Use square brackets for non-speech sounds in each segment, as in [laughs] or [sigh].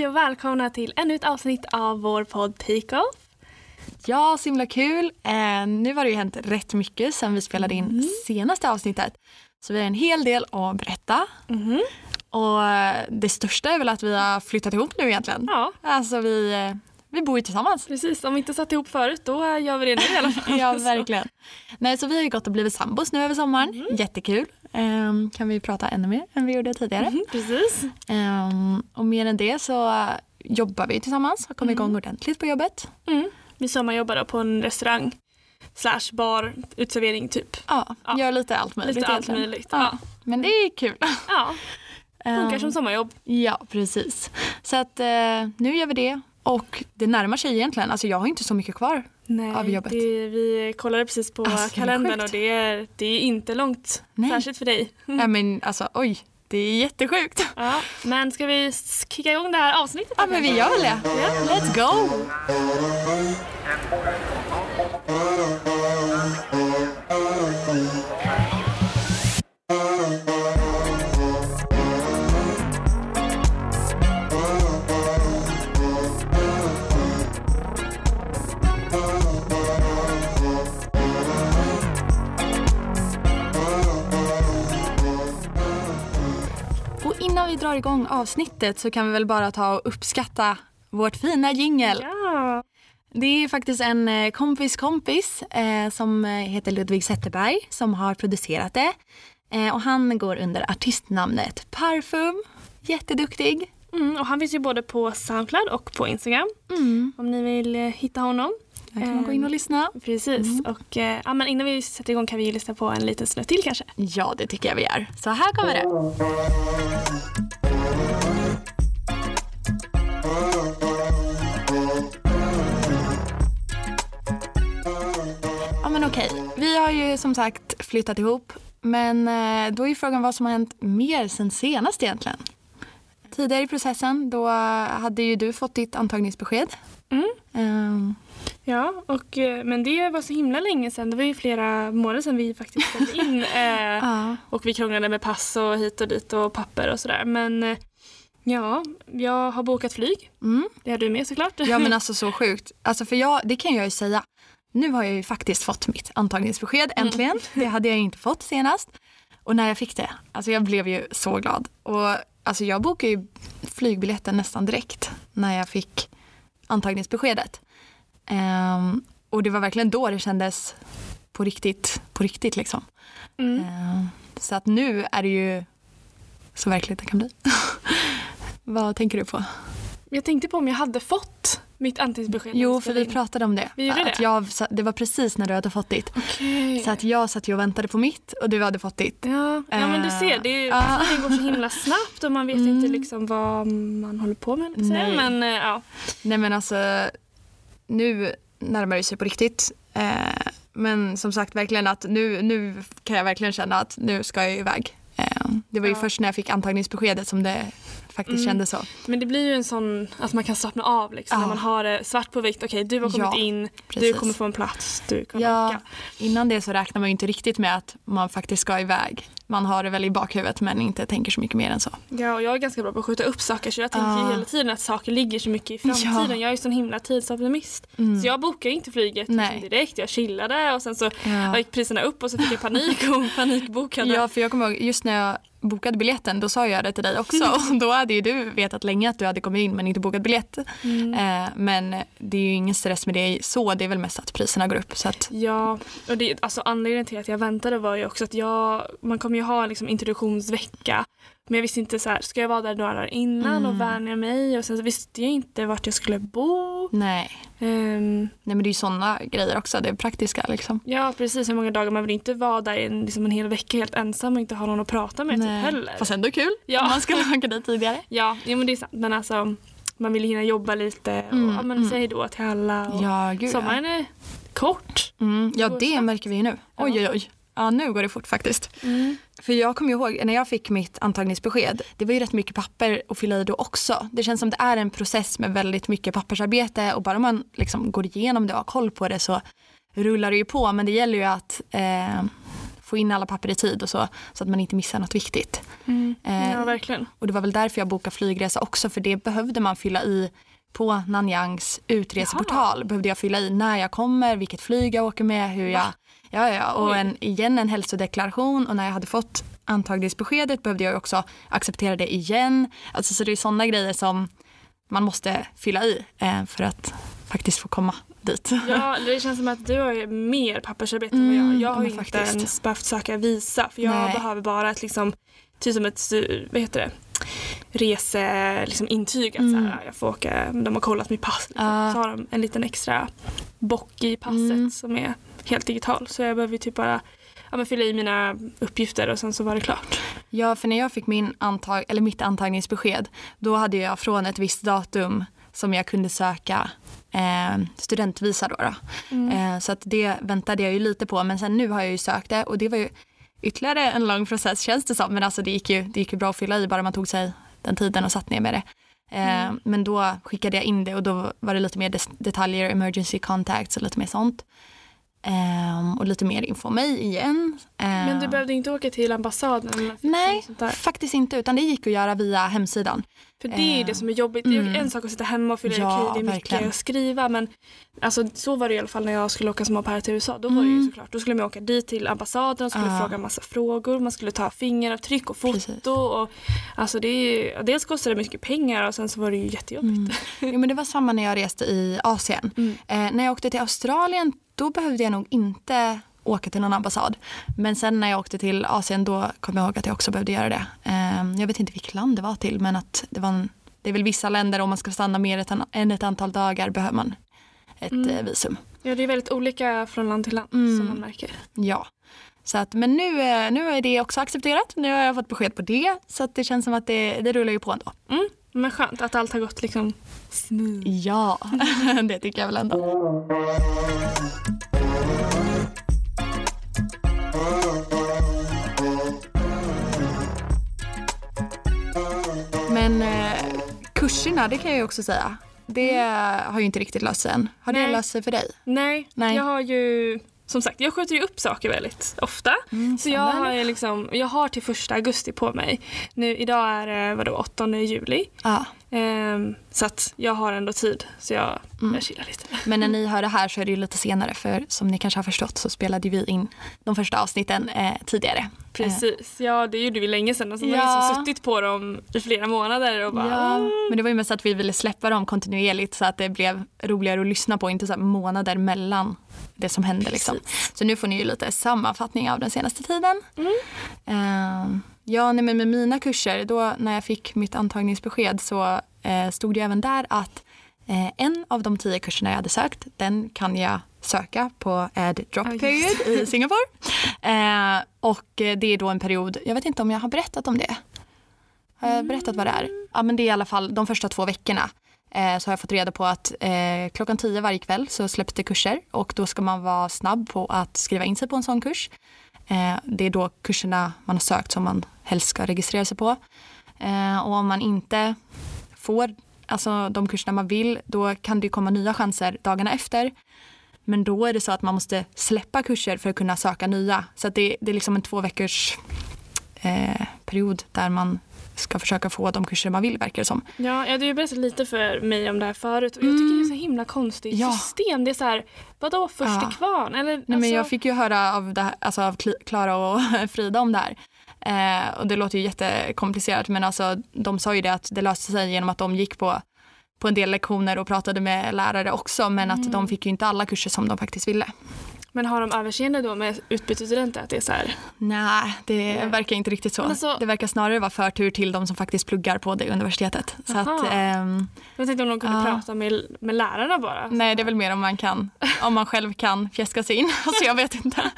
Hej och välkomna till ännu ett avsnitt av vår podd Take-Off. Ja, så himla kul. Eh, nu har det ju hänt rätt mycket sen vi spelade in Mm. senaste avsnittet. Så vi har en hel del att berätta. Mhm. Och eh, det största är väl att vi har flyttat ihop nu egentligen. Ja, Alltså vi, eh, vi bor ju tillsammans. precis. Om vi inte satt ihop förut då gör vi det nu i alla fall. [laughs] Ja, verkligen. Nej, så vi har ju gått och blivit sambos nu över sommaren. Mm. Jättekul. Ehm, kan vi prata ännu mer än vi gjorde tidigare. Mhm, Precis. Ehm, och mer än det så eh, jobbar vi tillsammans och kommer igång ordentligt på jobbet. Mm. Vi sommarjobbar då på en restaurang slash bar, utservering typ. Ja, Ja. gör lite allt möjligt Lite allt möjligt. Ja. Ja. Men det är kul. ja, [laughs] funkar Ehm, som sommarjobb. Ja, precis. Så att eh, nu gör vi det. Och det närmar sig egentligen. Alltså jag har inte så mycket kvar. Nej, av jobbet. Det, vi kollade precis på Alltså, det kalendern sjukt. och det är, det är inte långt. Nej. Särskilt för dig. [laughs] Nej men alltså oj, det är jättesjukt. Ja, men ska vi kicka igång det här avsnittet? Ja men vi gör väl det. Let's go! Och drar igång avsnittet så kan vi väl bara ta och uppskatta vårt fina jingel. Ja. Det är faktiskt en eh, kompis kompis eh, som eh, heter Ludvig Zetterberg som har producerat det. Eh, och han går under artistnamnet Parfum. Jätteduktig. Mm, och han finns ju både på Soundcloud och på Instagram Mm. om ni vill eh, hitta honom. Där kan man gå in och lyssna. Precis. Och, eh, ja, men innan vi sätter igång kan vi ju lyssna på en liten snutt till kanske. Ja, det tycker jag vi gör. Så här kommer det. Ja men okej, vi har ju som sagt flyttat ihop. Men eh, då är ju frågan vad som har hänt mer sen senast egentligen. Tidigare i processen då hade ju du fått ditt antagningsbesked. Mm. Ehm, Ja, och, eh, men det var så himla länge sedan. Det var ju flera månader sedan vi faktiskt ställde [laughs] in. Eh, ja. och vi krånglade med pass och hit och dit och papper och sådär. Men eh, ja, jag har bokat flyg. Mm. Det har du med såklart. Ja men [laughs] alltså så sjukt. Alltså för jag, det kan jag ju säga. Nu har jag ju faktiskt fått mitt antagningsbesked äntligen. Det hade jag inte fått senast. Och när jag fick det, alltså jag blev ju så glad. Och alltså jag bokade ju flygbiljetten nästan direkt när jag fick antagningsbeskedet. Ehm, och det var verkligen då det kändes på riktigt, på riktigt liksom. Mm. Ehm, så att nu är det ju så verkligt det kan bli. [laughs] Vad tänker du på? Jag tänkte på om jag hade fått mitt antagningsbesked. när Jo, för vi pratade om det. Vi gjorde att det? Jag, det var precis när du hade fått ditt. Okej. Så att jag satt ju och väntade på mitt och du hade fått ditt. Ja, ja men du ser, det, är, Ah. det går så himla snabbt och man vet Mm. inte liksom vad man håller på med. Nej. Men eh, ja, Nej men alltså, nu närmar det sig på riktigt. Eh, men som sagt verkligen att nu, nu kan jag verkligen känna att nu ska jag iväg. Eh, det var ju Ja. först när jag fick antagningsbeskedet som det faktiskt Mm. kändes så. men det blir ju en sån att man kan slappna av liksom, Ja. när man har det svart på vitt. Okej, du har kommit Ja, in, du precis. kommer få en plats, du kommer Ja, åka. innan det så räknar man ju inte riktigt med att man faktiskt ska iväg. Man har det väl i bakhuvudet men inte tänker så mycket mer än så. Ja, och jag är ganska bra på att skjuta upp saker så jag tänker ju Ja. hela tiden att saker ligger så mycket i framtiden. Ja. Jag är ju sån himla tidsoptimist. Mm. Så jag bokar inte flyget liksom Nej. direkt. Jag chillade och sen så Ja. gick priserna upp och så fick jag panik och [laughs] panikbokade. Ja, för jag kommer ihåg just när jag bokade biljetten då sa jag det till dig också [laughs] och då hade ju du vetat länge att du hade kommit in men inte bokat biljett. Mm. Eh, men det är ju ingen stress med det så, det är väl mest att priserna går upp. Så att, Ja, och det, alltså anledningen till att jag väntade var ju också att jag, man kommer ju ha liksom introduktionsvecka. Men jag visste inte så här, ska jag vara där några dagar innan Mm. och vänja mig? Och sen så visste jag inte vart jag skulle bo. nej. Ehm, nej, men det är ju sådana grejer också, det är praktiska liksom. ja, precis hur många dagar. Man vill inte vara där en, liksom en hel vecka helt ensam och inte ha någon att prata med typ heller. Fast ändå kul Ja. om man skulle [laughs] åka dit tidigare. Ja, jo, men det är sant. Men alltså, man vill hinna jobba lite och Mm, ja, men mm. säg då till alla. Och Ja, gud sommaren är kort. ja. Mm, ja, det märker vi ju nu. Oj, oj, oj. Ja, nu går det fort faktiskt. Mm. För jag kommer ihåg när jag fick mitt antagningsbesked, det var ju rätt mycket papper att fylla i då också. Det känns som det är en process med väldigt mycket pappersarbete och bara man liksom går igenom det och har koll på det så rullar det ju på. Men det gäller ju att eh, få in alla papper i tid och så, så att man inte missar något viktigt. Eh, Ja, verkligen. och det var väl därför jag bokade flygresa också för det behövde man fylla i på Nanyangs utreseportal. Behövde jag fylla i när jag kommer, vilket flyg jag åker med, hur jag... Ja, ja, och Oj. en, igen en hälsodeklaration och när jag hade fått antagningsbeskedet behövde jag också acceptera det igen. Alltså så det är sådana grejer som man måste fylla i eh, för att faktiskt få komma dit. Ja, det känns som att du har mer pappersarbete än vad jag. Mm, Jag har inte faktiskt. ens behövt söka visa för jag Nej. behöver bara ett liksom, typ som ett, vad heter det, rese, liksom intyg att så här, jag får åka, de har kollat mitt pass. Liksom. Mm. Ja. Så har de en liten extra bock i passet Mm. som är helt digital. Så jag behöver typ bara ja, men fylla i mina uppgifter och sen så var det klart. Ja, för när jag fick min antag eller mitt antagningsbesked då hade jag från ett visst datum som jag kunde söka eh, studentvisa. Då, då. Eh, så att det väntade jag ju lite på men sen nu har jag ju sökt det och det var ju ytterligare en lång process känns det som men alltså det gick ju, det gick ju bra att fylla i bara man tog sig den tiden och satt ner med det. Eh, Men då skickade jag in det och då var det lite mer detaljer, emergency contacts och lite mer sånt. Eh, och lite mer info om mig igen. Eh, Men du behövde inte åka till ambassaden Nej, faktiskt inte. Utan det gick att göra via hemsidan. För det är ju det som är jobbigt. Det är en sak att sitta hemma och fylla i, Mm. Ja, okej det är mycket att skriva men alltså, så var det i alla fall när jag skulle åka som au pair till USA. Då var det ju såklart, då skulle man åka dit till ambassaden och skulle Mm. Ja. fråga en massa frågor. Man skulle ta fingeravtryck och foto. Precis. Och, alltså det är, ju- dels kostade det mycket pengar och sen så var det ju jättejobbigt. Jo, men det var samma när jag reste i Asien. [laughs] Mm. Eh, när jag åkte till Australien då behövde jag nog inte åka till någon ambassad. Men sen när jag åkte till Asien då kom jag ihåg att jag också behövde göra det. Eh, jag vet inte vilket land det var till men att det var en, det är väl vissa länder om man ska stanna mer än ett antal dagar behöver man ett Mm. eh, visum. Ja det är väldigt olika från land till land Mm. som man märker. Ja. Så att, men nu, eh, nu är det också accepterat. Nu har jag fått besked på det. Så att det känns som att det, det rullar ju på ändå. Mm. Men skönt att allt har gått liksom smooth. Ja, [laughs] det tycker jag väl ändå. Men eh, kurserna, det kan jag också säga. Det har ju inte riktigt löst sig än. Har det Nej. löst sig för dig? Nej, Nej. jag har ju som sagt, jag skjuter ju upp saker väldigt ofta. så jag har, ju liksom, jag har till första augusti på mig. Nu, idag är det vadå, 8 juli. Ja. Ehm, så att jag har ändå tid. Så jag, jag chillar lite. Men när ni hör det här så är det ju lite senare för som ni kanske har förstått så spelade vi in de första avsnitten eh, tidigare. Precis, ja det gjorde vi länge sedan. Alltså, Man har Ja. liksom suttit på dem i flera månader och bara Ja, "Mm." men det var ju mest att vi ville släppa dem kontinuerligt så att det blev roligare att lyssna på, inte så månader mellan det som hände. Liksom. Så nu får ni ju lite sammanfattning av den senaste tiden. Eh, ja, nej, men med mina kurser, då när jag fick mitt antagningsbesked så eh, stod det även där att eh, en av de tio kurserna jag hade sökt, den kan jag söka på Add Drop just Period i [laughs] Singapore. Eh, och det är då en period, jag vet inte om jag har berättat om det. Har jag berättat vad det är? Ja, men det är i alla fall de första två veckorna. Eh, så har jag fått reda på att eh, klockan tio varje kväll så släpps det kurser och då ska man vara snabb på att skriva in sig på en sån kurs. Eh, det är då kurserna man har sökt som man helst ska registrera sig på. Eh, och om man inte får alltså, de kurserna man vill då kan det komma nya chanser dagarna efter. Men då är det så att man måste släppa kurser för att kunna söka nya. Så att det, det är liksom en två veckors eh, period där man ska försöka få de kurser man vill verkar det som. Ja, ja, du har berättat lite för mig om det här förut och jag tycker det är så himla konstigt Mm. Ja. system. Det är så här, vadå först Ja. till kvarn? Eller, Nej, men alltså- jag fick ju höra av, det här, alltså av Klara och [laughs] Frida om det här. Eh, och det låter ju jättekomplicerat men alltså, de sa ju det att det löste sig genom att de gick på, på en del lektioner och pratade med lärare också men att de fick ju inte alla kurser som de faktiskt ville. Men har de överseende då med utbytesstudenter? Att det är så här, Nej, det Nej. verkar inte riktigt så. Alltså- Det verkar snarare vara förtur till de som faktiskt pluggar på det universitetet. Så Aha. att, ehm, jag tänkte om de kunde Ja. prata med, med lärarna bara. nej, det är väl mer om man kan, om man själv kan fjäska sig in. [laughs] Alltså jag vet inte.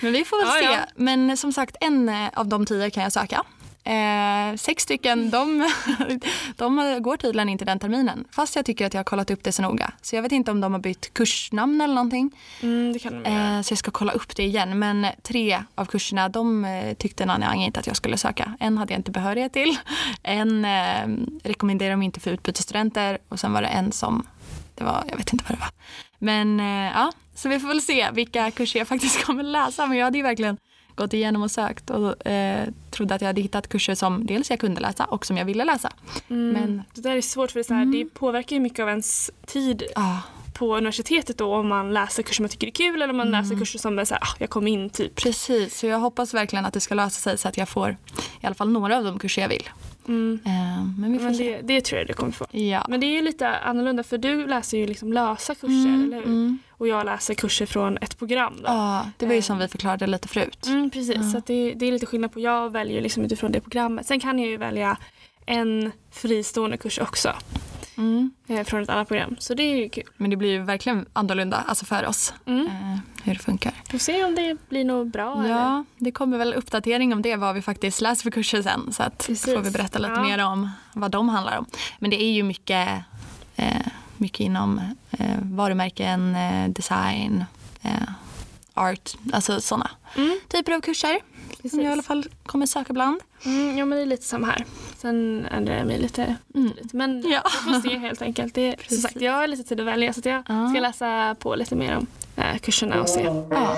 Men vi får väl Ja, se. ja. Men som sagt, en av de tio kan jag söka. Eh, sex stycken, de, [laughs] de går tydligen inte den terminen. Fast jag tycker att jag har kollat upp det så noga. Så jag vet inte om de har bytt kursnamn eller någonting. Mm, det kan de. Eh, så jag ska kolla upp det igen. Men tre av kurserna de eh, tyckte Nanjang inte att jag skulle söka. En hade jag inte behörighet till. En eh, rekommenderade de inte för utbytesstudenter. Och sen var det en som, det var, jag vet inte vad det var. Men eh, ja, så vi får väl se vilka kurser jag faktiskt [laughs] kommer läsa. Men jag hade ju verkligen gått igenom och sökt och eh, trodde att jag hade hittat kurser som dels jag kunde läsa och som jag ville läsa. Mm. Men- Det där är svårt för det, är här, Mm. det påverkar ju mycket av ens tid Ja, på universitetet då om man läser kurser man tycker är kul eller om man Mm. läser kurser som är så här, ah, jag kom in typ. precis. Så jag hoppas verkligen att det ska lösa sig så att jag får i alla fall några av de kurser jag vill. Mm. Eh, men vi får Men se. det, det tror jag du kommer få. Ja. Men det är ju lite annorlunda för du läser ju liksom lösa kurser, Mm, eller hur? mm. Och jag läser kurser från ett program då. Ja, det var ju Eh. som vi förklarade lite förut. Mm, precis, så det, det är lite skillnad på, jag väljer liksom utifrån det programmet. Sen kan jag ju välja en fristående kurs också Mm. eh, från ett annat program. Så det är ju kul. Men det blir ju verkligen annorlunda alltså för oss Mm. eh, hur det funkar. Får se om det blir något bra eller? Ja, det kommer väl uppdatering om det, vad vi faktiskt läser för kurser sen. Så att Precis. får vi berätta lite Ja. mer om vad de handlar om. Men det är ju mycket, eh, mycket inom eh, varumärken, eh, design, art, alltså sådana Mm, typer av kurser. Som precis. jag i alla fall kommer söka bland. Mm, ja men det är lite samma här. Sen ändrar jag mig lite. Mm. lite. Men Ja. vi får se helt enkelt. Det, som sagt, jag har lite tid att välja så jag Ja. ska läsa på lite mer om eh, kurserna och se. Ja.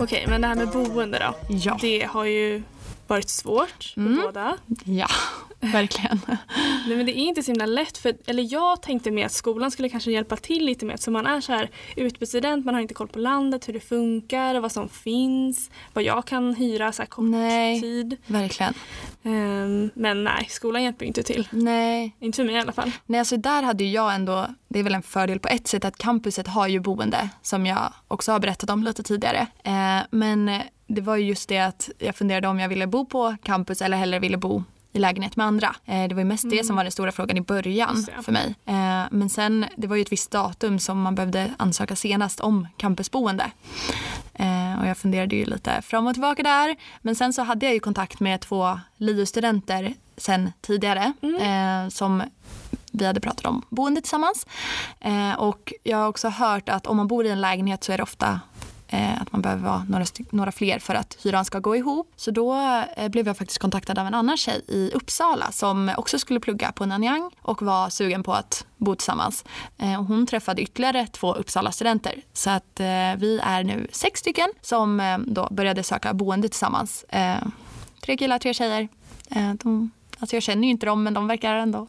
Okej, men det här med boende då. Ja. Det har ju varit svårt för Mm. båda. ja, [laughs] verkligen. Nej, men det är inte så himla lätt. För, eller jag tänkte mer att skolan skulle kanske hjälpa till lite mer. Så man är så här utbytesstudent, man har inte koll på landet, hur det funkar, vad som finns, vad jag kan hyra så här kort Nej. tid. Verkligen. Ehm, men nej, skolan hjälper inte till. Nej, Inte för mig i alla fall. Nej, alltså där hade jag ändå, det är väl en fördel på ett sätt att campuset har ju boende som jag också har berättat om lite tidigare. Eh, men det var ju just det att jag funderade om jag ville bo på campus eller hellre ville bo i lägenhet med andra. Eh, det var ju mest det som var den stora frågan i början för mig. Eh, men sen, det var ju ett visst datum som man behövde ansöka senast om campusboende. Eh, och jag funderade ju lite fram och tillbaka där. Men sen så hade jag ju kontakt med två LIU-studenter sen tidigare eh, som vi hade pratat om boende tillsammans. Eh, och jag har också hört att om man bor i en lägenhet så är det ofta Eh, att man behöver vara några, några fler för att hyran ska gå ihop. Så då eh, blev jag faktiskt kontaktad av en annan tjej i Uppsala som också skulle plugga på Nanyang och var sugen på att bo tillsammans. Eh, och hon träffade ytterligare två Uppsala-studenter. Så att eh, vi är nu sex stycken som eh, då började söka boende tillsammans. Eh, tre killar, tre tjejer. Eh, de, alltså jag känner ju inte dem men de verkar ändå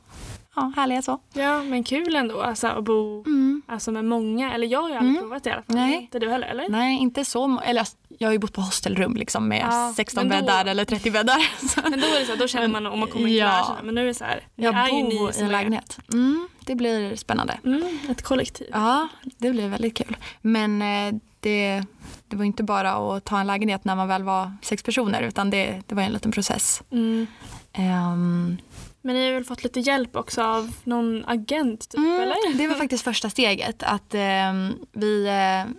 ja, härliga så. Ja, men kul ändå alltså, att bo Mm. alltså, med många. Eller jag har ju aldrig Mm. provat det i alla fall. Nej. Inte du heller eller? Nej, inte så. Eller alltså, jag har ju bott på hostelrum liksom med Ja, 16 men då- bäddar eller 30 bäddar. Så. [laughs] Men då är det så här, då känner man om man kommer Ja. lära sig. Men nu är det så här, Jag är ju ni i en lägenhet. Mm, det blir spännande. Mm, ett kollektiv. Ja, det blir väldigt kul. Men eh, det, det var inte bara att ta en lägenhet när man väl var sex personer utan det, det var en liten process. Mm. Men ni har väl fått lite hjälp också av någon agent typ Mm, eller? Det var faktiskt första steget. Att ehm, vi eh,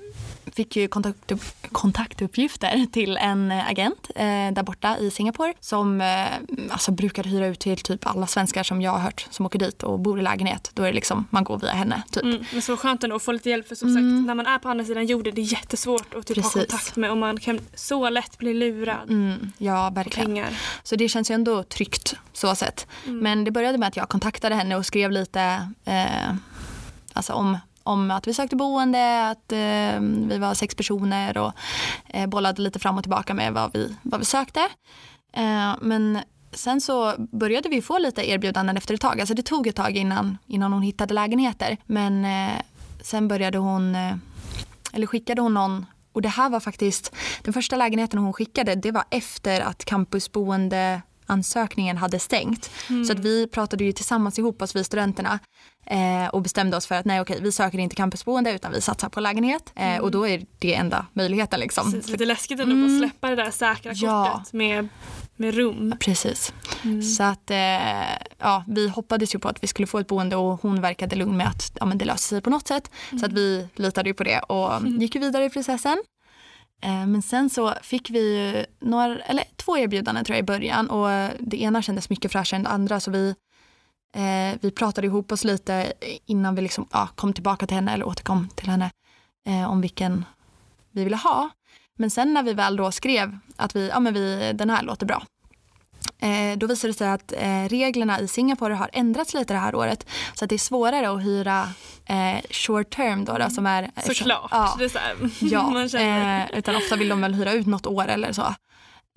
fick ju kontaktupp, kontaktuppgifter till en eh, agent eh, där borta i Singapore som eh, alltså brukar hyra ut till typ alla svenskar som jag har hört som åker dit och bor i lägenhet. Då är det liksom, man går via henne typ. Mm, men så skönt ändå att få lite hjälp för som Mm. sagt när man är på andra sidan jorden det är jättesvårt att typ ha kontakt med och man kan så lätt bli lurad Mm, ja, verkligen. Så det känns ju ändå tryggt så sett. Mm. Men det började med att jag kontaktade henne och skrev lite eh, alltså om, om att vi sökte boende, att eh, vi var sex personer och eh, bollade lite fram och tillbaka med vad vi, vad vi sökte. Eh, men sen så började vi få lite erbjudanden efter ett tag. Alltså det tog ett tag innan, innan hon hittade lägenheter. Men eh, sen började hon, eh, eller skickade hon någon och det här var faktiskt, den första lägenheten hon skickade det var efter att campusboende ansökningen hade stängt. Så att vi pratade ju tillsammans ihop oss, vi studenterna eh, och bestämde oss för att nej okej vi söker inte campusboende utan vi satsar på lägenhet eh, och då är det enda möjligheten liksom. Så det är lite läskigt ändå att släppa det där säkra Ja. kortet med, med rum. Precis. Mm. Så att eh, ja, vi hoppades ju på att vi skulle få ett boende och hon verkade lugn med att ja, men det löser sig på något sätt. Så att vi litade ju på det och gick ju vidare i processen. Eh, men sen så fick vi några, eller två erbjudanden tror jag i början och det ena kändes mycket fräschare än det andra så vi, eh, vi pratade ihop oss lite innan vi liksom, ja, kom tillbaka till henne eller återkom till henne eh, om vilken vi ville ha. Men sen när vi väl då skrev att vi, ja men vi, den här låter bra då visade det sig att eh, reglerna i Singapore har ändrats lite det här året. Så att det är svårare att hyra eh, short term då, då som är... Såklart. Ja, Det är så här, [laughs] ja eh, utan ofta vill de väl hyra ut något år eller så.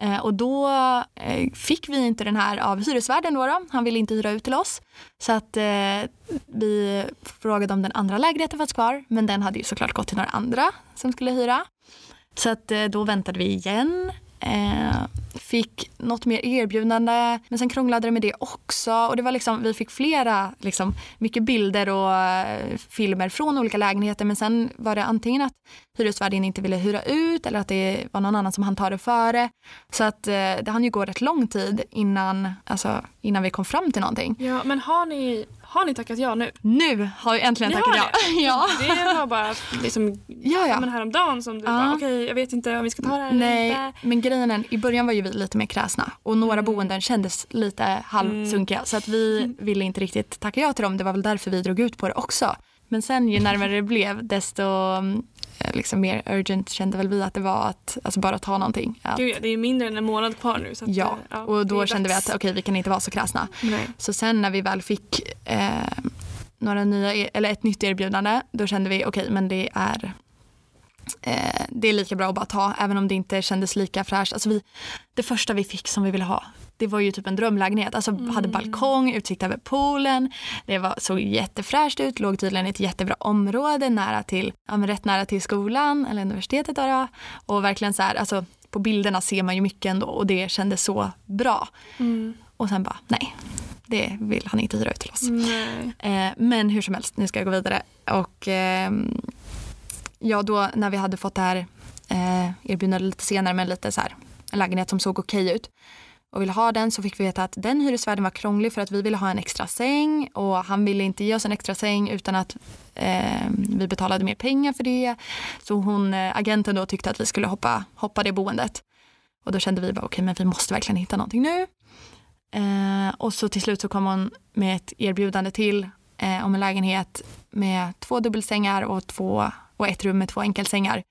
Eh, och då eh, fick vi inte den här av hyresvärden då, då. Han ville inte hyra ut till oss. Så att eh, vi frågade om den andra lägenheten fanns kvar. Men den hade ju såklart gått till några andra som skulle hyra. Så att eh, då väntade vi igen. Eh, fick något mer erbjudande men sen krånglade det med det också. Och det var liksom, vi fick flera, liksom, mycket bilder och eh, filmer från olika lägenheter men sen var det antingen att hyresvärden inte ville hyra ut eller att det var någon annan som hann ta det före. Så att eh, det hann ju gå rätt lång tid innan, alltså, innan vi kom fram till någonting. Ja, men har ni, har ni tackat ja nu? Nu har vi äntligen Ni tackat ja. [laughs] ja. Det var bara liksom, Ja, ja. Men häromdagen som du Ja. bara okej jag vet inte om vi ska ta det här eller Nej, inte. men grejen är, i början var ju vi lite mer kräsna och några Mm. boenden kändes lite halvsunkiga så att vi ville inte riktigt tacka ja till dem. Det var väl därför vi drog ut på det också. Men sen ju närmare det blev desto mm, liksom mer urgent kände väl vi att det var att alltså bara ta någonting. Att, Gud, ja, det är mindre än en månad kvar nu. Så att, ja, eh, och det då kände vi dags. att okej vi kan inte vara så kräsna. Nej. Så sen när vi väl fick eh, några nya, eller ett nytt erbjudande, då kände vi okej men det är eh, det är lika bra att bara ta, även om det inte kändes lika fräscht. Alltså vi, det första vi fick som vi ville ha, det var ju typ en drömlägenhet. Alltså hade balkong, utsikt över poolen, det var, såg jättefräscht ut, låg tydligen i ett jättebra område, nära till, ja, men rätt nära till skolan eller universitetet. Då. Och verkligen så här, alltså på bilderna ser man ju mycket ändå och det kändes så bra. Mm. Och sen bara, nej, det vill han inte hyra ut till oss. Eh, men hur som helst, nu ska jag gå vidare. Och ehm, ja, då när vi hade fått det här eh, erbjudandet lite senare med lite så här, en lägenhet som såg okej ut och ville ha den så fick vi veta att den hyresvärden var krånglig för att vi ville ha en extra säng och han ville inte ge oss en extra säng utan att eh, vi betalade mer pengar för det. Så hon, eh, agenten då tyckte att vi skulle hoppa, hoppa det boendet. Och då kände vi bara okej men vi måste verkligen hitta någonting nu. Eh, och så till slut så kom hon med ett erbjudande till eh, om en lägenhet med två dubbelsängar och, två, och ett rum med två enkelsängar.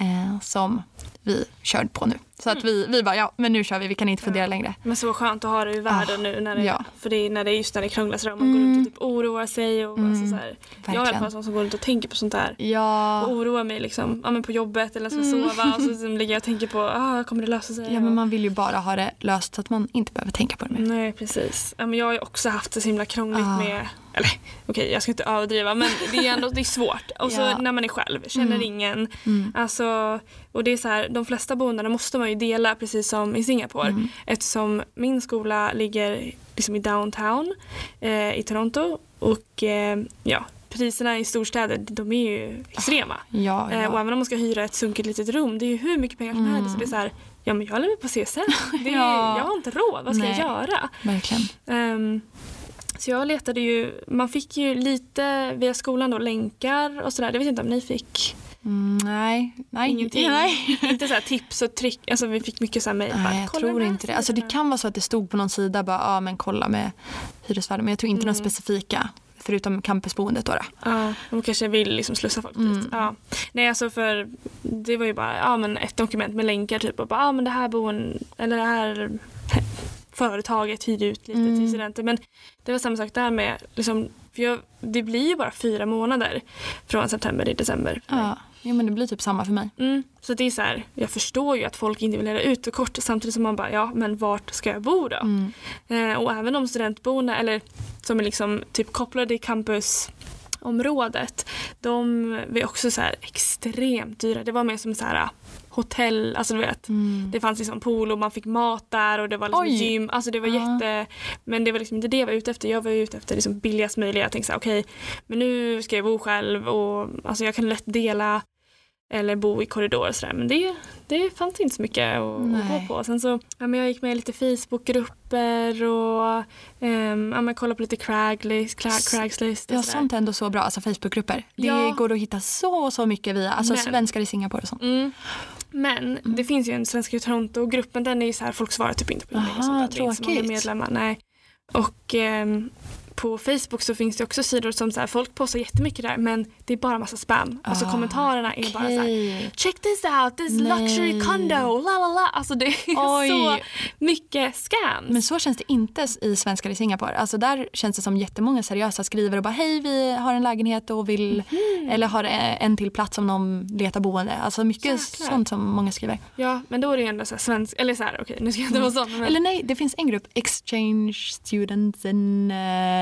Eh, som vi körde på nu. Så att vi, vi bara ja men nu kör vi, vi kan inte fundera Ja. längre. Men så skönt att ha det i världen nu när det, ja. för det är, när det just när det krånglar sådär och man går Mm. runt och typ oroar sig. Och Mm, alltså, så här. Jag är i alla fall sån som går runt och tänker på sånt där. Ja, Och oroar mig liksom, ja, men på jobbet eller ska Mm. sova och så liksom ligger jag och tänker på ah, kommer det lösa sig? ja men man vill ju bara ha det löst så att man inte behöver tänka på det mer. Nej precis. Ja, men jag har ju också haft det så himla krångligt Ah. med, eller okej jag ska inte överdriva men det är ändå det är svårt. Och så Ja. när man är själv, känner Mm. ingen. Mm. Alltså, och det är så här, de flesta boendena måste man ju dela precis som i Singapore. Mm. Eftersom min skola ligger liksom i downtown eh, i Toronto och eh, ja, priserna i storstäder de är ju extrema. Ja, Eh, och ja. även om man ska hyra ett sunkigt litet rum, det är ju hur mycket pengar som Mm. helst. Så det är så här, ja men jag lever på CSN. [laughs] Det är, Ja. Jag har inte råd, vad ska Nej. jag göra? verkligen. Ehm, så jag letade ju, man fick ju lite via skolan då länkar och sådär. Det vet jag inte om ni fick. Mm, nej, nej. Ingenting. Nej. [laughs] inte så här tips och trick, alltså vi fick mycket så här mejl. bara, Nej, jag "Kolla tror inte det. Alltså det sidan." kan vara så att det stod på någon sida bara, ja men kolla med hyresvärden. Men jag tror inte Mm. några specifika, förutom campusboendet då. Ja, de kanske vill liksom slussa folk Mm. dit. Ja. Nej alltså för det var ju bara ja, men ett dokument med länkar typ och bara ja men det här boen eller det här företaget hyrde ut lite Mm. till studenter. Men det var samma sak där med liksom, jag, det blir ju bara fyra månader från september till december. Ja. ja, men det blir typ samma för mig. Mm, så det är så här, jag förstår ju att folk inte vill hyra ut för kort samtidigt som man bara ja men vart ska jag bo då? Mm. Eh, och även de studentboende eller som är liksom typ kopplade i campusområdet. De var också så extremt dyra. Det var mer som så här hotell, alltså du vet. Mm. Det fanns liksom pool och man fick mat där och det var liksom Oj. gym. Alltså det var Ja. jätte... Men det var liksom inte det jag var ute efter. Jag var ute efter liksom billigast möjliga. Jag tänkte så här, okej, men nu ska jag bo själv och alltså jag kan lätt dela eller bo i korridor och sådär. Men det, det fanns inte så mycket att, att gå på. Sen så, ja, men jag gick med i lite Facebookgrupper och um, ja, men kollade på lite Craigslist. Cra- Craigslist Ja, sånt är ändå så bra, alltså Facebookgrupper. Det Ja. går att hitta så, så mycket via, alltså Men- svenskar i Singapore och sånt. Mm. Men det finns ju en Svenska i Toronto-gruppen, den är ju så här, folk svarar typ inte på inlägg och sånt där. Det är inte så många medlemmar, nej. Och ehm, på Facebook så finns det också sidor som så här, folk postar jättemycket där men det är bara massa spam. Alltså Ah, kommentarerna är bara så här, check this out, this Nej. luxury condo, la la la. Alltså det är Oj. så mycket scams. Men så känns det inte i svenskar i Singapore. Alltså där känns det som jättemånga seriösa skriver och bara hej vi har en lägenhet och vill Mhm. eller har en till plats om någon letar boende. Alltså mycket Jäklar. sånt som många skriver. Ja men då är det ju ändå så här svensk, eller så här okej nu ska jag inte vara sån men Eller nej, det finns en grupp exchange students in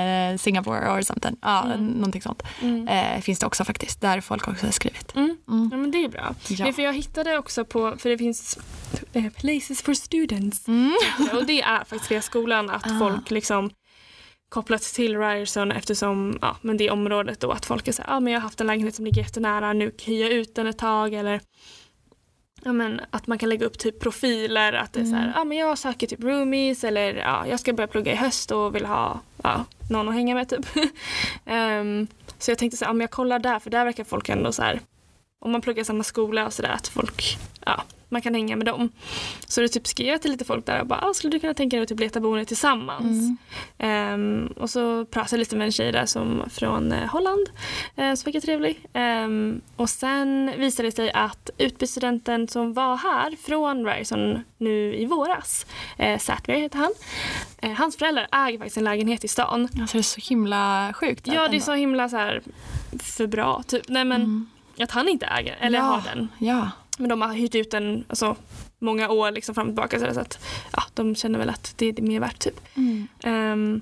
eh, Singapore or something. Ja, någonting sånt. Mm. Eh, finns det också faktiskt, där folk också har skrivit. Mm. Mm. Ja men det är bra. Ja. För jag hittade också på, för det finns eh, places for students. Mm. Och det är faktiskt via skolan att Ah. folk liksom kopplat till Ryerson eftersom ja, men det området då att folk är så här, ja men jag har haft en lägenhet som ligger jättenära, nu hyr jag ut den ett tag eller ja, men att man kan lägga upp typ profiler att det är så här, Mm. ja men jag söker typ roomies eller ja, jag ska börja plugga i höst och vill ha ja, någon att hänga med typ. [laughs] Ehm, så jag tänkte så här, ja, men jag kollar där för där verkar folk ändå så här om man pluggar samma skola och sådär att folk, ja, man kan hänga med dem. Så det typ skrev jag till lite folk där och bara, ah, skulle du kunna tänka dig att typ leta boende tillsammans? Mm. Ehm, och så pratade jag lite med en tjej där som från eh, Holland, eh, som verkar trevlig. Ehm, och sen visade det sig att utbytesstudenten som var här från Ryerson nu i våras, eh, Satmir heter han, eh, hans föräldrar äger faktiskt en lägenhet i stan. Alltså det är så himla sjukt. Ja, det är så himla så här för bra. Typ. Nej men Mm. Att han inte äger, eller Ja. har den. Ja. Men de har hyrt ut den alltså, många år liksom fram och tillbaka så, att ja, de känner väl att det är mer värt typ. Mm. Ehm,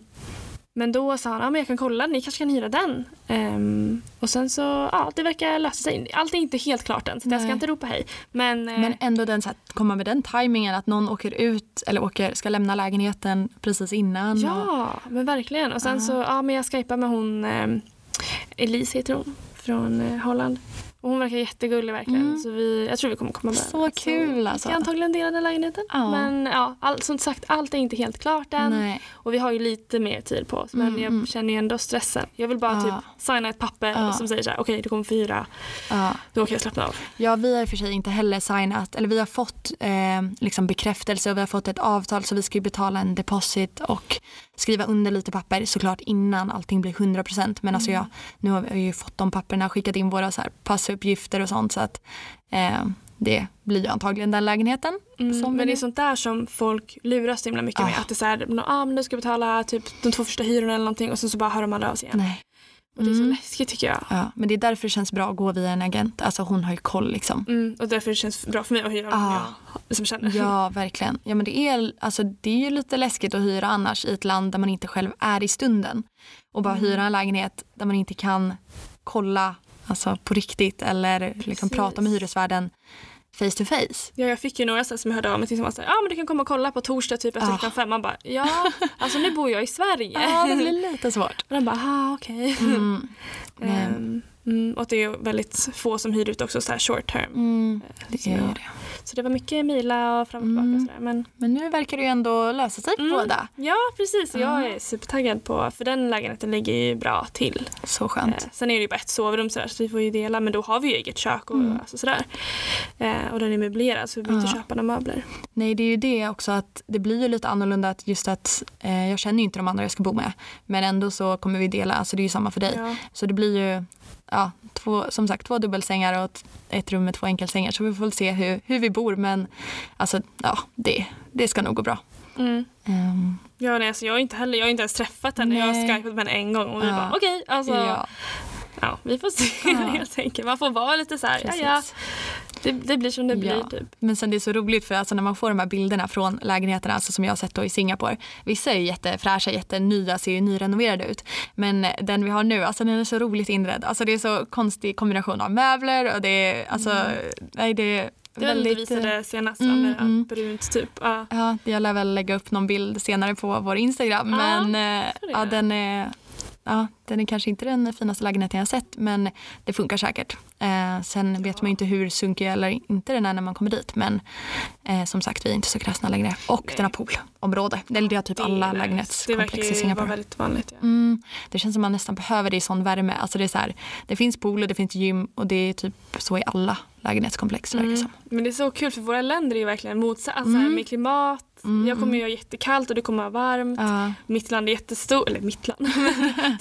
men då sa han, ja men jag kan kolla, ni kanske kan hyra den. Ehm, och sen så, ja det verkar lösa sig. Allt är inte helt klart än så jag ska inte ropa hej. Men, eh, Men ändå den, så här, komma med den tajmingen att någon åker ut eller åker, ska lämna lägenheten precis innan. och- ja, men verkligen. Och sen Ja. så, ja men jag skypar med hon, ehm, Elise heter hon, från eh, Holland. Och hon verkar jättegullig verkligen. Mm. Så vi, jag tror vi kommer komma med. Så kul, alltså. Vi antagligen dela den lägenheten. Ja. Men ja, all, som sagt, allt är inte helt klart än. Nej. Och vi har ju lite mer tid på oss. Men Mm, jag mm. känner ju ändå stressen. Jag vill bara Ja. typ signa ett papper Ja. som säger så här, okej du kommer få hyra. Ja. Då kan jag slappna av. ja, vi har i och för sig inte heller signat, eller vi har fått eh, liksom bekräftelse och vi har fått ett avtal så vi ska ju betala en deposit och skriva under lite papper såklart innan allting blir 100% men alltså jag, nu har vi ju fått de papperna skickat in våra så här passuppgifter och sånt så att eh, det blir ju antagligen den lägenheten. Mm, men det är nu- sånt där som folk luras så himla mycket med. Ah. Att det är så här, ah, men du ska betala typ de två första hyrorna eller någonting och sen så bara hör de aldrig av sig igen. Nej. Och det är så Mm. läskigt tycker jag. Ja, men det är därför det känns bra att gå via en agent. Alltså hon har ju koll liksom. Mm, och därför känns det bra för mig att hyra Ah. jag som känner. Ja, verkligen. Ja, men det, är, alltså, det är ju lite läskigt att hyra annars i ett land där man inte själv är i stunden. Och bara Mm. hyra en lägenhet där man inte kan kolla alltså, på riktigt eller liksom, Precis. prata med hyresvärden face to face. Ja, jag fick ju några som hörde av mig till som var ah, men du kan komma och kolla på torsdag typ efter Ah. klockan fem. Man bara, ja, [laughs] alltså nu bor jag i Sverige. Ja, det blir lite svårt. [laughs] Och de bara, ah okej. Mm. [laughs] Nej. Mm, och det är väldigt få som hyr ut också så här short term. Mm, det Så är det. Så det var mycket mejla och fram och tillbaka Mm. och sådär. Men Men nu verkar det ju ändå lösa sig Mm. båda. ja, precis. Jag är supertaggad på, för den lägenheten ligger ju bra till. Så Eh, skönt. sen är det ju bara ett sovrum sådär, så vi får ju dela, men då har vi ju eget kök och Mm. alltså, sådär. Eh, och den är möblerad så vi behöver inte köpa några möbler. Nej, det är ju det också att det blir ju lite annorlunda att just att eh, jag känner ju inte de andra jag ska bo med. Men ändå så kommer vi dela, alltså det är ju samma för dig. Ja. Så det blir ju ja, två, som sagt två dubbelsängar och ett, ett rum med två enkelsängar. Så vi får se hur, hur vi bor men alltså ja, det, det ska nog gå bra. Mm. Ehm, Ja, nej, alltså jag har inte heller, jag har inte ens träffat henne. Jag har Nej. skypat med henne en gång och vi Ja. bara okej, alltså ja. ja, vi får se [laughs] Ja. helt enkelt. Man får vara lite så här, ja precis. ja, det, det blir som det blir Ja. typ. Men sen det är så roligt för alltså när man får de här bilderna från lägenheterna alltså som jag har sett då i Singapore. Vissa är ju jättefräscha, jättenya, ser ju nyrenoverade ut. Men den vi har nu, alltså den är så roligt inredd. Alltså det är så konstig kombination av möbler och det är alltså, nej det är Det det du väldigt... eh, visade senast Mm, med mm. brunt typ. Ja. Ja, jag lär väl lägga upp någon bild senare på vår Instagram. Ja, men eh, ja, den är, ja, den är kanske inte den finaste lägenheten jag sett men det funkar säkert. Eh, sen vet man ju inte hur sunkig eller inte den är när man kommer dit men eh, som sagt vi är inte så kräsna längre. Och Nej. den har poolområde. Eller det har typ Det alla lägenhetskomplex i Det verkar Singapore. vara väldigt vanligt. Ja. Mm, det känns som man nästan behöver det i sån värme. Alltså det, är så här, det finns pool och det finns gym och det är typ så i alla lägenhetskomplex. som. Men det är så kul för våra länder är ju verkligen motsatt. Alltså här med klimat. Jag kommer ha jättekallt och det kommer vara varmt. Ja. Mitt land är jättestort, eller mitt land.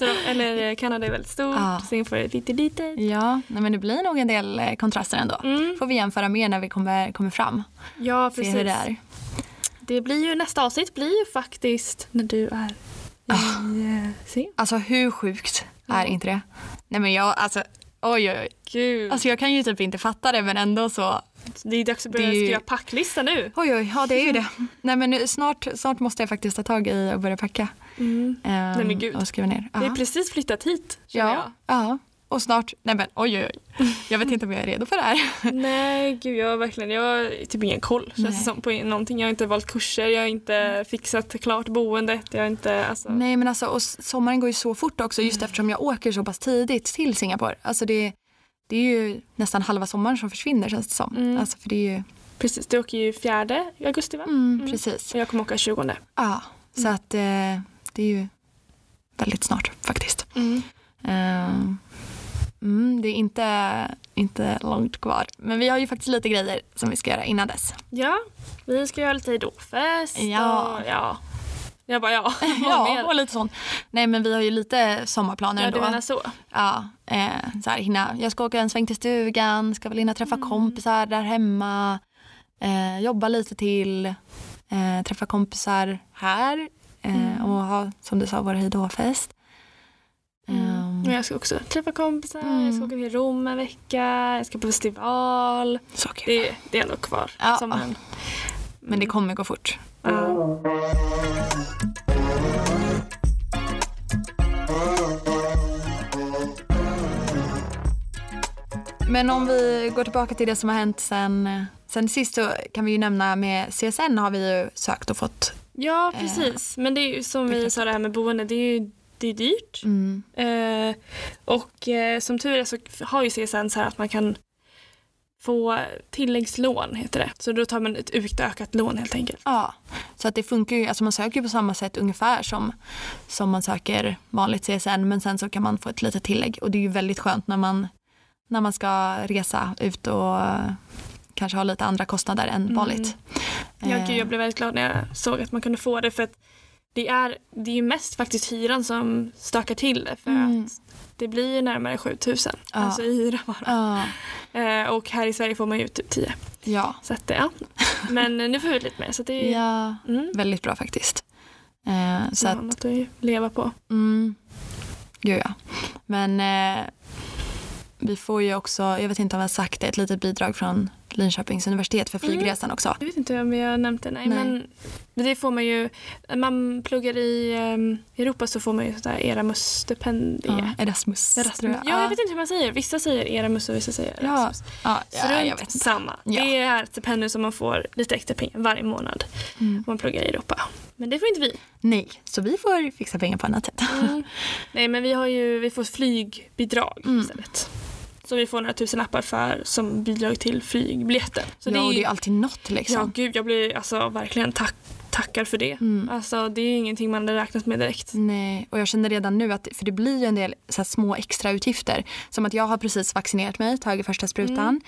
[laughs] Eller eh, Kanada är väldigt stort, Ja. Singapore är lite litet. Ja, nej, men det blir nog en del eh, kontraster ändå. Mm. Får vi jämföra mer när vi kommer, kommer fram. Ja, Se precis. hur det är. Det blir ju, nästa avsnitt blir ju faktiskt när du är i Singapore. Alltså hur sjukt är inte det? Nej men jag, alltså oj oj oj. Gud, Alltså jag kan ju typ inte fatta det men ändå så det är dags att börja ju- skriva packlista nu. oj oj, ja det är ju det. Nej men nu, snart, snart måste jag faktiskt ta tag i och börja packa. Mm. ehm, men gud. Och skriva ner. Vi har precis flyttat hit, Ja, ja. Och snart, nej men oj oj oj. Jag vet inte om jag är redo för det här. jag. [laughs] Nej, gud jag har verkligen, jag har typ ingen koll känns det Nej. som på någonting. Jag har inte valt kurser, jag har inte fixat klart boendet, jag har inte, alltså. Nej men alltså och sommaren går ju så fort också just eftersom jag åker så pass tidigt till Singapore. Alltså det, det är ju nästan halva sommaren som försvinner känns det som. Mm. Alltså för det är ju, Precis, du åker ju 4 augusti va? mm, precis. Och jag kommer åka 20. Ja, så att eh, det är ju väldigt snart faktiskt. Mm. Ehm, mm, det är inte, inte långt kvar. Men vi har ju faktiskt lite grejer som vi ska göra innan dess. Ja, vi ska göra lite hejdåfest Ja. och ja. Jag bara ja, [laughs] Ja, och lite sånt. Nej men vi har ju lite sommarplaner Ja, ändå. du menar så. Ja, eh, så här, hinna. Jag ska åka en sväng till stugan, ska väl hinna träffa Mm. kompisar där hemma, eh, jobba lite till, eh, träffa kompisar här eh, Mm. och ha, som du sa, vår hejdåfest. Ehm, Men jag ska också träffa kompisar, Mm. jag ska åka till Rom en vecka, jag ska på festival. så kul. Det, det är ändå kvar. Ja. Sommaren. Men det kommer gå fort. Ja. Men om vi går tillbaka till det som har hänt sen, sen sist så kan vi ju nämna med CSN har vi ju sökt och fått. ja, precis. Men det är ju som vi sa det här med boende, det är ju det är dyrt. Mm. Eh, och eh, som tur är så har ju CSN så här att man kan få tilläggslån heter det. Så då tar man ett utökat lån helt enkelt. Ja, så att det funkar ju, alltså man söker ju på samma sätt ungefär som, som man söker vanligt CSN men sen så kan man få ett litet tillägg och det är ju väldigt skönt när man, när man ska resa ut och eh, kanske ha lite andra kostnader än vanligt. Ja, Eh, gud, jag blev väldigt glad när jag såg att man kunde få det för att det är, det är ju mest faktiskt hyran som stökar till det för Mm. att det blir ju närmare 7000 Ja. alltså i hyra bara. Ja, Eh, och här i Sverige får man ju typ 10. ja, Så att, ja. Men eh, nu får vi lite mer så det är ja, mm, väldigt bra faktiskt. Eh, så så att, annat att leva på. mm, gud ja. Men eh, vi får ju också, jag vet inte om jag har sagt det, ett litet bidrag från Linköpings universitet för flygresan också. Jag vet inte om jag har nämnt det, nej, Nej. men det får man ju, när man pluggar i eh, Europa så får man ju sådär Erasmus-stipendie. Ja, Erasmus. Erasmus. Ja, jag vet inte hur man säger. Vissa säger Erasmus och vissa säger Ja, Erasmus. ja, ja, jag vet inte. samma. Ja. Det är ett stipendium som man får lite extra pengar varje månad Mm. om man pluggar i Europa. Men det får inte vi. Nej, så vi får fixa pengar på annat sätt. [laughs] Nej men vi har ju, vi får flygbidrag Mm. istället. Så vi får några tusen appar för som bidrag till flygbiljetten. Så ja, det är, ju- det är alltid något liksom. Ja gud jag blir alltså verkligen tack, tackar för det. Mm. Alltså det är ingenting man hade räknat med direkt. Nej, och jag känner redan nu att för det blir ju en del så små extra utgifter. Som att jag har precis vaccinerat mig, tagit första sprutan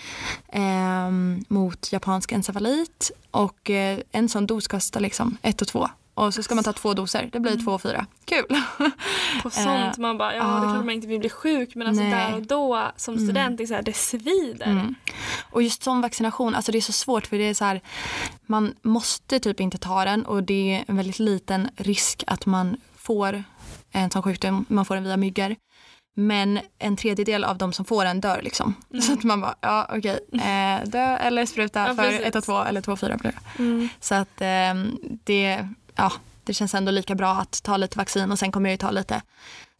ehm, mot japansk encefalit. Och eh, en sån dos kostar liksom ett och två. Och så ska man ta två doser, det blir två och fyra. Kul! [laughs] På sånt man bara, ja det är klart man inte vill bli sjuk men alltså Nej. Mm. där och då som student, det är så här, det svider. Och just som vaccination, alltså det är så svårt för det är så här, man måste typ inte ta den och det är en väldigt liten risk att man får en sån sjukdom, man får den via myggor. Men en tredjedel av de som får den dör liksom. Så att man bara, ja okej, [laughs] eh, dö eller spruta Ja, för ett och två eller två och fyra blir det. Mm. Så att eh, det, ja, det känns ändå lika bra att ta lite vaccin och sen kommer jag ju ta lite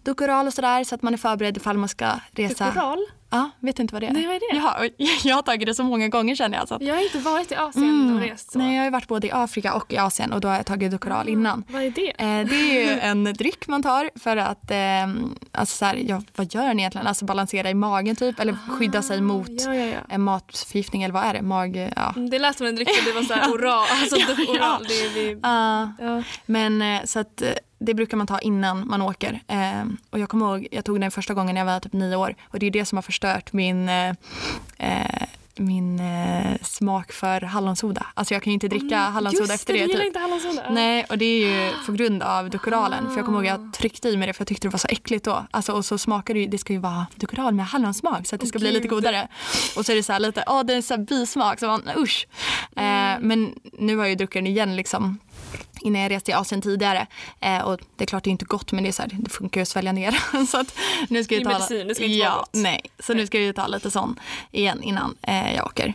Dukoral och sådär så att man är förberedd ifall man ska resa. Koral? Ja, vet du inte vad det är? Nej, vad är det? Jaha, [laughs] jag har tagit det så många gånger känner jag. Så att, Jag har inte varit i Asien och rest så. Mm. Nej, jag har varit både i Afrika och i Asien och då har jag tagit Dukoral innan. Vad är det? Eh, det är ju [laughs] en dryck man tar för att, eh, alltså så här, ja, vad gör den egentligen? Alltså balansera i magen typ eller skydda sig mot Ja, ja, ja. en matförgiftning eller vad är det? Mag, ja. Mm, Det lät som en dryck och det var så här [laughs] oral. Alltså Ja, oral. Det vi, Ah, ja. men eh, så att eh, det brukar man ta innan man åker. Eh, och jag kommer ihåg, jag tog den första gången när jag var typ nio år och det är det som har förstört min eh, eh, min eh, smak för hallonsoda. Alltså jag kan ju inte dricka hallonsoda Just efter det, det. du gillar typ. inte hallonsoda? Nej, och det är ju på grund av Dukoralen. För jag kommer ihåg att jag tryckte i mig det för jag tyckte det var så äckligt då. Alltså, och så smakar det ju, det ska ju vara Dukoral med hallonsmak så att det ska bli lite Gud. godare. Och så är det så här lite, åh det är så här bismak, så man, usch. Eh, men nu har jag ju druckit den igen liksom innan jag reste till Asien tidigare. Eh, och det är klart det är inte gott men det, är så här, det funkar ju att svälja ner. [laughs] så att nu ska Det jag ta, medicin, det ska inte ja, vara gott. Nej, så nu ska jag ju ta lite sån igen innan eh, jag åker.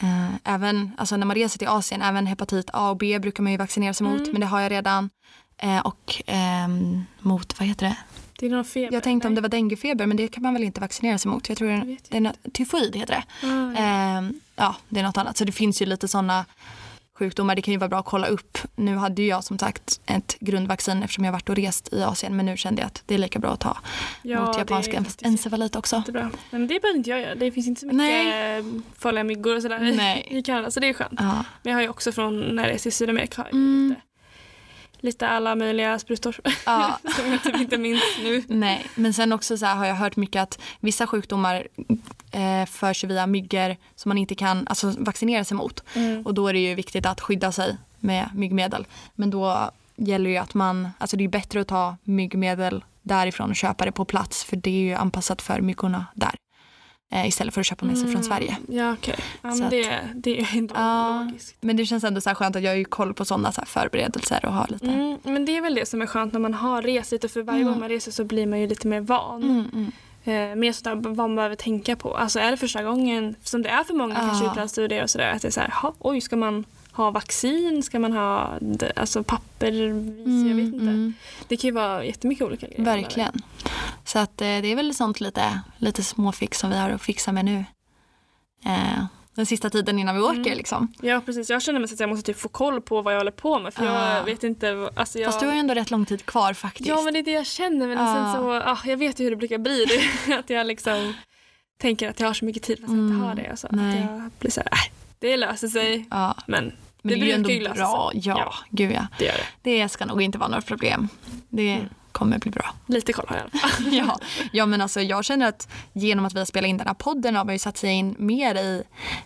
Eh, även alltså när man reser till Asien, även hepatit A och B brukar man ju vaccinera sig Mm. mot men det har jag redan. Eh, och ehm, mot, vad heter det? Det är någon feber? Jag tänkte om det Nej. var denguefeber men det kan man väl inte vaccinera sig mot. Jag tror det, vet det är något, tyfoid heter det. Ah, ja. Ehm, ja, det är något annat. Så det finns ju lite sådana sjukdomar. Det kan ju vara bra att kolla upp. Nu hade ju jag som sagt ett grundvaccin eftersom jag varit och rest i Asien men nu kände jag att det är lika bra att ta Ja, mot japansk encefalit också. Jättebra. Nej, men det behöver inte jag göra. Det finns inte så mycket Nej. eh, farliga myggor och sådär Nej. i Kanada så det är skönt. Ja. Men jag har ju också från när jag reste i Sydamerika har jag Mm. lite, lite alla möjliga sprutor Ja. [laughs] som jag typ inte minns nu. Nej, men sen också så här har jag hört mycket att vissa sjukdomar eh, förs via myggor som man inte kan alltså, vaccinera sig mot. Mm. Och då är det ju viktigt att skydda sig med myggmedel. Men då gäller ju att man, alltså det är bättre att ta myggmedel därifrån och köpa det på plats för det är ju anpassat för myggorna där. Eh, istället för att köpa med sig från Sverige. Ja att- det, det är ändå Ja. logiskt. Men det känns ändå så skönt att jag har ju koll på sådana så förberedelser och har lite. Mm, men det är väl det som är skönt när man har rest lite för varje Mm. gång man reser så blir man ju lite mer van. Mm, mm. Eh, mer sådär vad man behöver tänka på. Alltså är det första gången, som det är för många Ja. kanske utlandsstudier och sådär, att det är såhär, oj ska man ha vaccin, ska man ha alltså pappervis, jag vet inte. mm. Det kan ju vara jättemycket olika grejer. Verkligen. Så att eh, det är väl sånt lite, lite småfix som vi har att fixa med nu. Eh, den sista tiden innan vi åker Mm. liksom. Ja precis, jag känner mig så att jag måste typ få koll på vad jag håller på med för Ja. jag vet inte. Alltså jag... Fast du har ju ändå rätt lång tid kvar faktiskt. Ja men det är det jag känner men Ja. sen så, ah, jag vet ju hur det brukar bli. Det, [laughs] att jag liksom tänker att jag har så mycket tid fast jag Mm, inte har det. Alltså, nej. att jag blir såhär, äh, det löser sig. ja. Men, Men det, det, är ju ändå bra. sig. Ja, gud ja. det det. Det ska nog inte vara några problem. Det Mm. Kommer bli bra. Lite koll har jag [laughs] ja. ja, men alltså jag känner att genom att vi har spelat in den här podden har man ju satt sig in mer i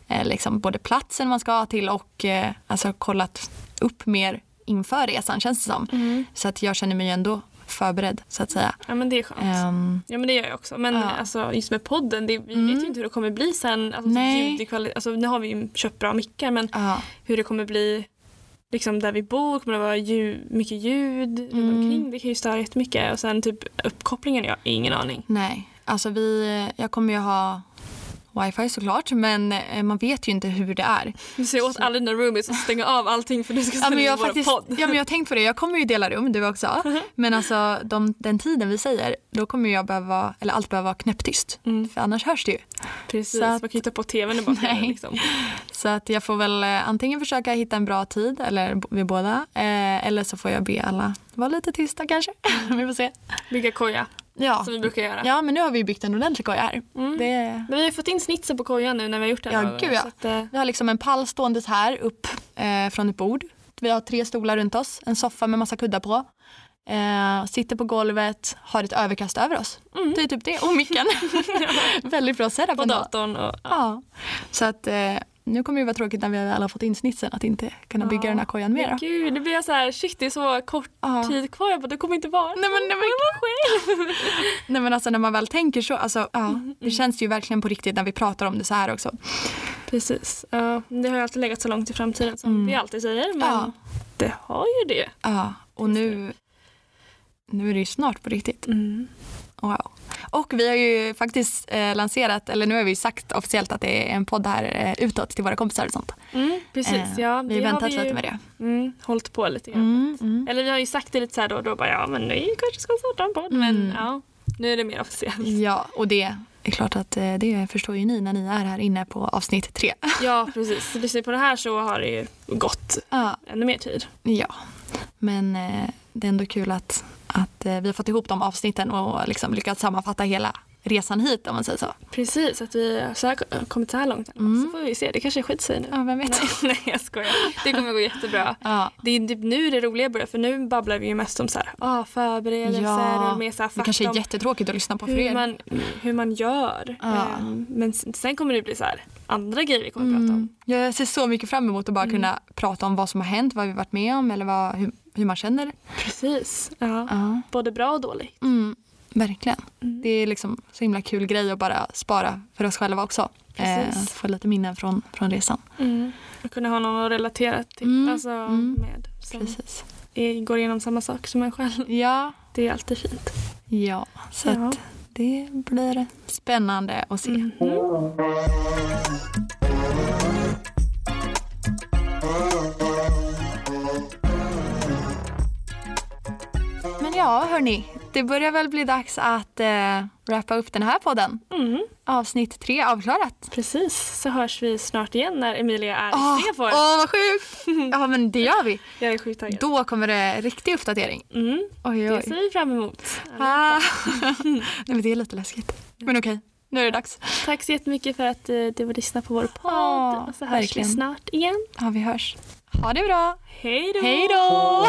eh, liksom både platsen man ska till och eh, alltså kollat upp mer inför resan känns det som. Mm. Så att jag känner mig ju ändå förberedd så att säga. Ja men det är skönt. Ehm, Ja men det gör jag också. Men Ja. alltså, just med podden, det, vi Mm. vet ju inte hur det kommer bli sen. Alltså, Nej. alltså, nu har vi ju köpt bra mickar men ja. hur det kommer bli liksom där vi bor, kommer det vara ljud, mycket ljud runt Mm. omkring? Det kan ju störa jättemycket. Och sen typ uppkopplingen, jag har ingen aning. Nej, alltså vi, jag kommer ju ha wifi såklart men eh, man vet ju inte hur det är. Du säger åt alla dina roomies att stänga av allting för du ska Ja, spela men in vår faktiskt, podd. ja, men jag har tänkt på det, jag kommer ju dela rum du också. [laughs] Men alltså de, den tiden vi säger, då kommer jag behöva, eller allt behöva vara knäpptyst. Mm. För annars hörs det ju. Precis, så att- man kan ju ta på tvn bara Nej. liksom. Så att jag får väl eh, antingen försöka hitta en bra tid, eller vi båda. Eh, eller så får jag be alla vara lite tysta kanske. [laughs] vi får se. Bygga koja, Ja. som vi brukar göra. ja, men nu har vi byggt en ordentlig koja här. Mm. Det, Men vi har fått in snitsen på kojan nu när vi har gjort det här. Ja, gud, ja. Att, eh, Vi har liksom en pall ståendes här upp eh, från ett bord. Vi har tre stolar runt oss, en soffa med massa kuddar på. Eh, sitter på golvet, har ett överkast över oss. Mm. Det är typ det. Och micken. [laughs] Väldigt bra setup på datorn och ja. Ja. Så att eh, nu kommer det vara tråkigt när vi har fått in snitsen att inte kunna bygga den här kojan mer. Gud, det blir så här, shit det är så kort Ja. tid kvar. Jag bara, det kommer inte vara. Nej men, nej, men, [laughs] nej men alltså när man väl tänker så, alltså, ja, Mm, det känns ju verkligen på riktigt när vi pratar om det så här också. Precis. Ja, det har ju alltid legat så långt i framtiden som Mm. vi alltid säger. Men Ja. det har ju det. Ja, och nu, nu är det ju snart på riktigt. Mm. Wow. Och vi har ju faktiskt eh, lanserat, eller nu har vi sagt officiellt att det är en podd här eh, utåt till våra kompisar och sånt. Mm, precis, Eh, ja. vi har väntat vi ju, lite med det. Mm, hållit på lite grann. Mm, mm. Eller vi har ju sagt det lite så här då och då, bara, ja men vi kanske ska starta en podd. Men Mm. ja, nu är det mer officiellt. Ja, och det är klart att eh, det förstår ju ni när ni är här inne på avsnitt tre. [laughs] Ja, precis. Precis på det här så har det ju gått Ja, ännu mer tid. ja. men eh, det är ändå kul att, att eh, vi har fått ihop de avsnitten och liksom lyckats sammanfatta hela resan hit om man säger så. Precis, att vi har så här, kommit så här långt. Mm. Så får vi se, det kanske skiter sig nu. Ja, vem vet. Nej, [laughs] nej, jag skojar. Det kommer gå jättebra. [laughs] Ja, Det är typ nu det roliga börjar för nu babblar vi ju mest om så här, ah, förberedelser Ja, och mer så här det kanske är jättetråkigt att lyssna på för hur er. man, hur man gör. Ja. Ehm, Men sen kommer det bli så här andra grejer vi kommer prata om. Mm. Jag ser så mycket fram emot att bara kunna prata om vad som har hänt, vad vi varit med om eller vad, hur, hur man känner. Precis. Ja. Ja. Både bra och dåligt. Mm, verkligen. Mm. Det är liksom så himla kul grej att bara spara för oss själva också. Precis. få lite minnen från, från resan. Mm. Och kunna ha någon att relatera till. Mm, Alltså mm. med. Som Precis. är, går igenom samma sak som en själv. Ja, Det är alltid fint. ja. så Ja. att det blir spännande att se. Ja, hörni. Det börjar väl bli dags att eh, wrappa upp den här podden. Mm. Avsnitt tre avklarat. Precis, så hörs vi snart igen när Emilia är Åh, i Stenfors. åh, vad sjukt! [laughs] Ja, men det gör vi. Jag är sjukt taggad. Då kommer det riktig uppdatering. Mm. Oj, Det oj. ser vi fram emot. Ah. [laughs] Nej, men det är lite läskigt. Men okej, nu är det dags. Tack så jättemycket för att eh, du var lyssnat på vår podd. Och så hörs verkligen. vi snart igen. Ja, vi hörs. Ha det bra. Hej då! Hej då!